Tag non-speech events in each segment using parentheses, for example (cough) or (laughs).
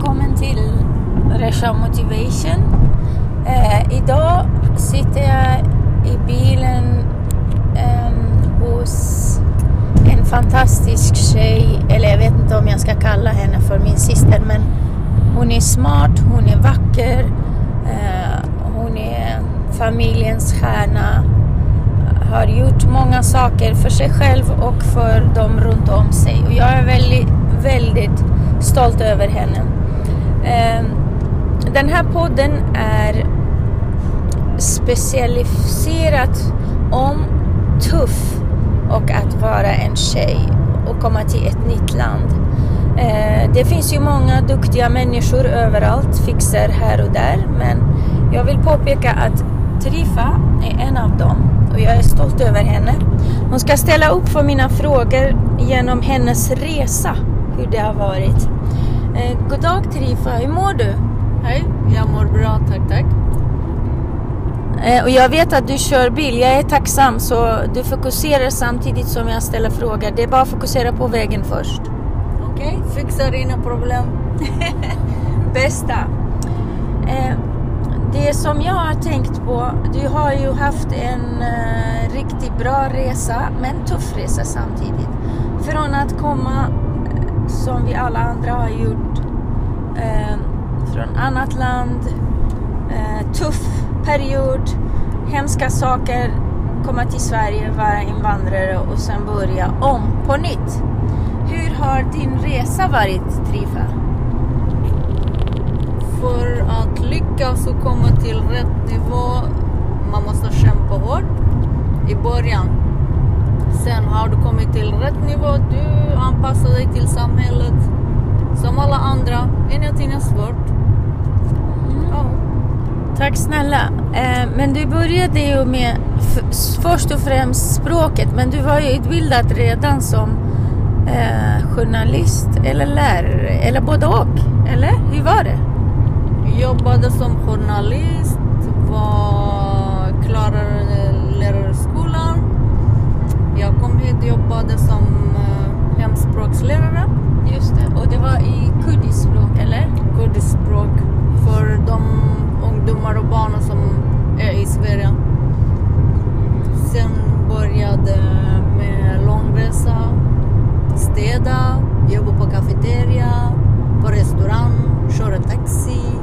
välkommen till Resha Motivation. Eh, idag sitter jag i bilen eh, hos en fantastisk tjej, eller jag vet inte om jag ska kalla henne för min syster, men hon är smart, hon är vacker, eh, hon är familjens stjärna, har gjort många saker för sig själv och för dem runt om sig. Och jag är väldigt, väldigt stolt över henne. Ehm, den här podden är specialiserat om tuff och att vara en tjej och komma till ett nytt land. Ehm, det finns ju många duktiga människor överallt, fixar här och där, men jag vill påpeka att Trifa är en av dem och jag är stolt över henne. Hon ska ställa upp för mina frågor genom hennes resa, hur det har varit. Eh, god dag Trifa, hur mår du? Hej, jag mår bra, tack tack. Eh, och jag vet att du kör bil, jag är tacksam så du fokuserar samtidigt som jag ställer frågor. Det är bara att fokusera på vägen först. Okej, okay. fixar inga problem. (laughs) Bästa. Eh, det som jag har tänkt på, du har ju haft en uh, riktigt bra resa, men tuff resa samtidigt. Från att komma, som vi alla andra har gjort, eh, från annat land, eh, tuff period, hemska saker, komma till Sverige, vara invandrare och sen börja om på nytt. Hur har din resa varit, Trifa? för att lyckas och komma till rätt nivå, man måste kämpa hårt i början. Sen har du kommit till rätt nivå, du anpassar dig till samhället som alla andra. Ingenting är svårt. Mm. Oh. Tack snälla. Eh, men du började ju med först och främst språket, men du var ju utbildad redan som eh, journalist eller lärare, eller både och. Eller hur var det? jobbade som journalist, var klarade lärarskolan. Jag kom hit och jobbade som uh, hemspråkslärare. Just det, och det var i kurdiskspråk eller? Kurdiskspråk för de ungdomar och barn som är i Sverige. Sen började med långresa, städa, jobba på kafeteria, på restaurang, köra taxi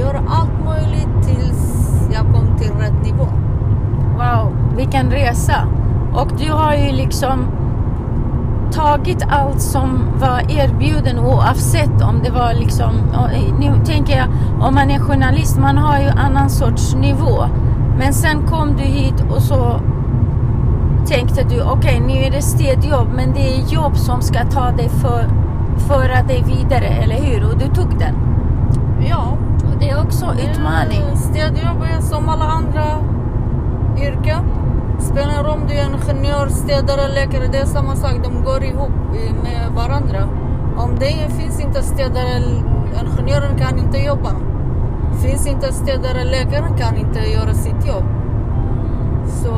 gör allt möjligt tills jag kom till rätt nivå. Wow, vilken resa! Och du har ju liksom tagit allt som var erbjuden oavsett om det var liksom, nu tänker jag om man är journalist, man har ju annan sorts nivå. Men sen kom du hit och så tänkte du okej okay, nu är det städjobb men det är jobb som ska ta dig för, föra dig vidare, eller hur? Och du tog den. Ja, det är också utmaning. Städjobb är som alla andra yrken. Spelar om ingenjör, städare, läkare, det är samma sak. De går ihop med varandra. Om det finns inte städare, ingenjören kan inte jobba. Finns inte städare, läkaren kan inte göra sitt jobb. Så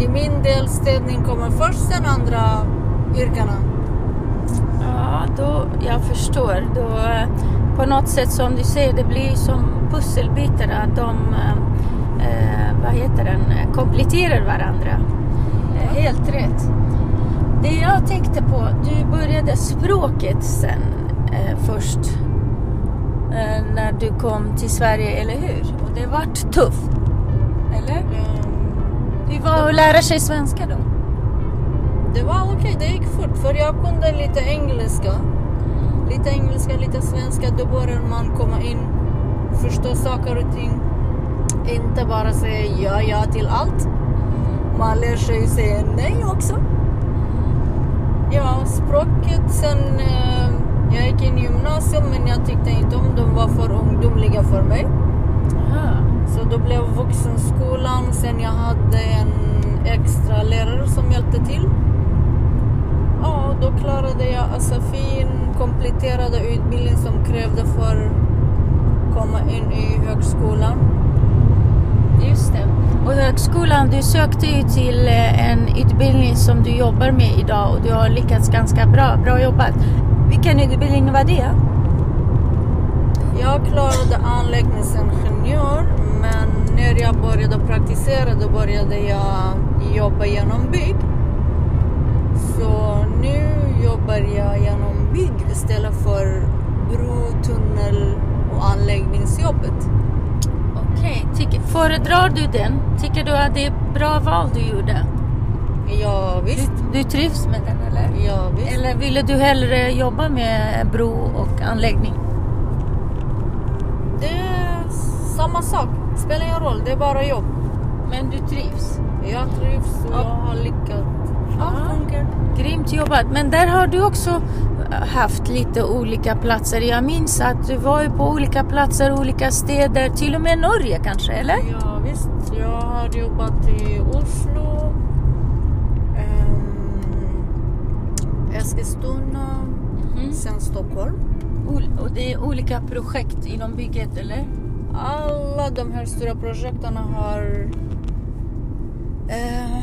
i min del städning kommer först, sen andra yrkena. Ja, då, jag förstår. Då, eh, på något sätt som du säger, det blir som pusselbitar att de eh, eh vad heter den, eh, kompletterar varandra. Helt rätt. Det jag tänkte på, du började språket sen eh, först eh, när du kom till Sverige, eller hur? Och det vart tufft, eller? Mm. Hur var att lära sig svenska då? Det var okej, okay. det gick fort för jag kunde lite engelska lite engelska, lite svenska. Då börjar man komma in, förstå saker och ting. Inte bara säga ja, ja till allt. Man lär sig säga nej också. Ja, språket sen... Eh, jag gick in i gymnasium men jag tyckte inte om dem. var för ungdomliga för mig. Aha. Så då blev vuxenskolan. Sen jag hade en extra lärare som hjälpte till. Ja, då klarade jag SFI, kompletterade utbildning som krävde för att komma in i högskolan. Just det. Och högskolan, du sökte ju till eh, en utbildning som du jobbar med idag och du har lyckats ganska bra. Bra jobbat. Vilken utbildning var det? Jag klarade anläggningsingenjör men när jag började praktisera då började jag jobba genom bygg. Så nu jobbar jag genom bygg istället för bro, tunnel och anläggningsjobbet. Okej, tycker- föredrar du den? Tycker du att det är bra val du gjorde? Ja visst, Du, du trivs med den eller? ja visst. Eller ville du hellre jobba med bro och anläggning? Det är samma sak, spelar ingen roll, det är bara jobb. Men du trivs? Jag trivs och Ja. jag har lyckats. Allt funkar. Grymt jobbat. Men där har du också haft lite olika platser. Jag minns att du var ju på olika platser, olika städer, till och med Norge kanske, eller? Ja visst, jag har jobbat i Oslo, ehm, Eskilstuna, Mm. sen Stockholm. Ol- Och det är olika projekt inom bygget, eller? Alla de här stora projekten har eh,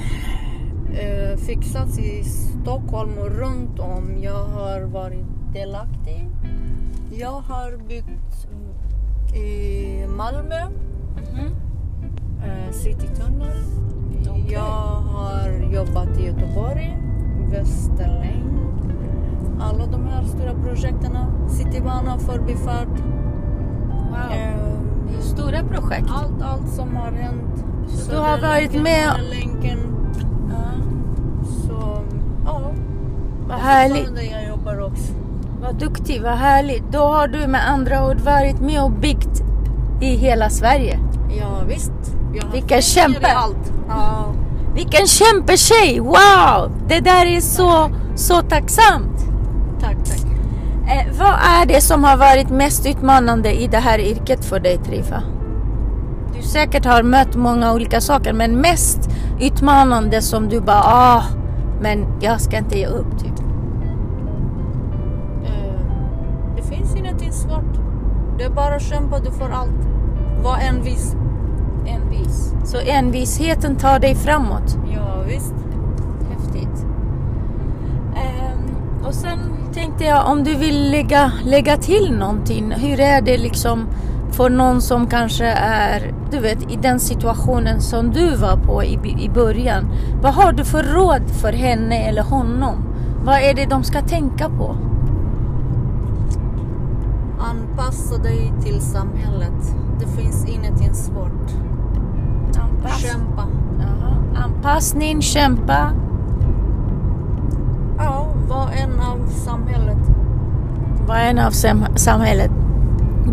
eh, fixats i Stockholm och runt om. Jag har varit delaktig. Jag har byggt mm, i Malmö, Mhm. eh, Citytunnel. Okej. Jag har jobbat i Göteborg, Västerlänk. Alla de här stora projekten. Citybana, förbifart. Wow. eh, Det är stora projekt. allt, allt som har hänt. Så du har varit med- Länken. Ja. Så, ja. Vad härligt. Jag jobbar också. Vad duktig, vad härligt. Då har du med andra ord varit med och byggt i hela Sverige. Ja, visst. Vilken kämpe. allt. Ja. Vilken kämpetjej! Wow! Det där är så, så tacksamt. Tack, tack. Eh, vad är det som har varit mest utmanande i det här yrket för dig Trifa? Du säkert har mött många olika saker men mest utmanande som du bara ah, men jag ska inte ge upp typ. Eh, det finns ingenting svårt. Det är bara att kämpa, du får allt. Var envis. Envis. Så envisheten tar dig framåt. Ja, visst. Häftigt. Ehm, och sen tänkte jag om du vill lägga, lägga till någonting. Hur är det liksom för någon som kanske är, du vet, i den situationen som du var på i, i början. Vad har du för råd för henne eller honom? Vad är det de ska tänka på? Anpassa dig till samhället. Det finns ingenting svårt. Kämpa. Jaha. Anpassning, kämpa. Ja, var en av samhället. Var en av sam- samhället.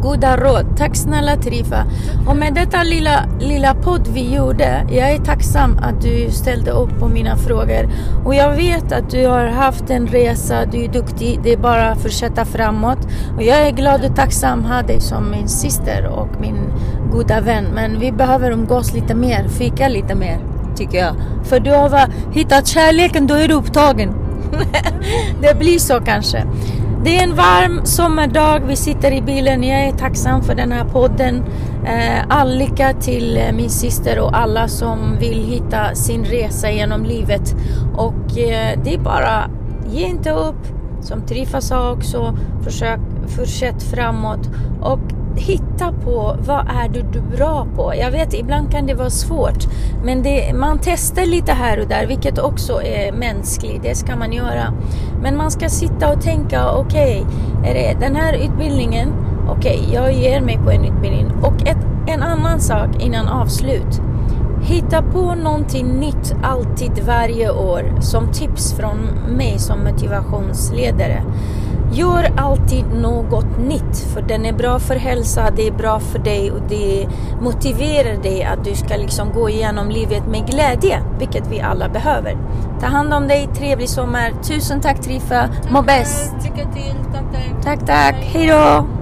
Goda råd. Tack snälla Trifa. Och med detta lilla, lilla podd vi gjorde, jag är tacksam att du ställde upp på mina frågor. Och jag vet att du har haft en resa, du är duktig, det är bara att fortsätta framåt. Och jag är glad och tacksam att ha dig som min syster och min goda vän. Men vi behöver umgås lite mer, fika lite mer, tycker jag. För du har hittat kärleken, då är du upptagen. (laughs) det blir så kanske. Det är en varm sommardag, vi sitter i bilen. Jag är tacksam för den här podden. Eh, all lycka till eh, min syster och alla som vill hitta sin resa genom livet. Och eh, det är bara, ge inte upp. Som Trifa sa också, försök, fortsätt framåt. Och hitta på vad är du, du bra på. Jag vet ibland kan det vara svårt men det, man testar lite här och där vilket också är mänskligt, det ska man göra. Men man ska sitta och tänka okej, okay, den här utbildningen, okej jag ger mig på en utbildning. Och ett, en annan sak innan avslut. Hitta på någonting nytt alltid varje år som tips från mig som motivationsledare. Gör alltid något nytt för den är bra för hälsa, det är bra för dig och det motiverar dig att du ska liksom gå igenom livet med glädje, vilket vi alla behöver. Ta hand om dig, trevlig sommar. Tusen tack Trifa, må bäst. Tack, tack, hejdå!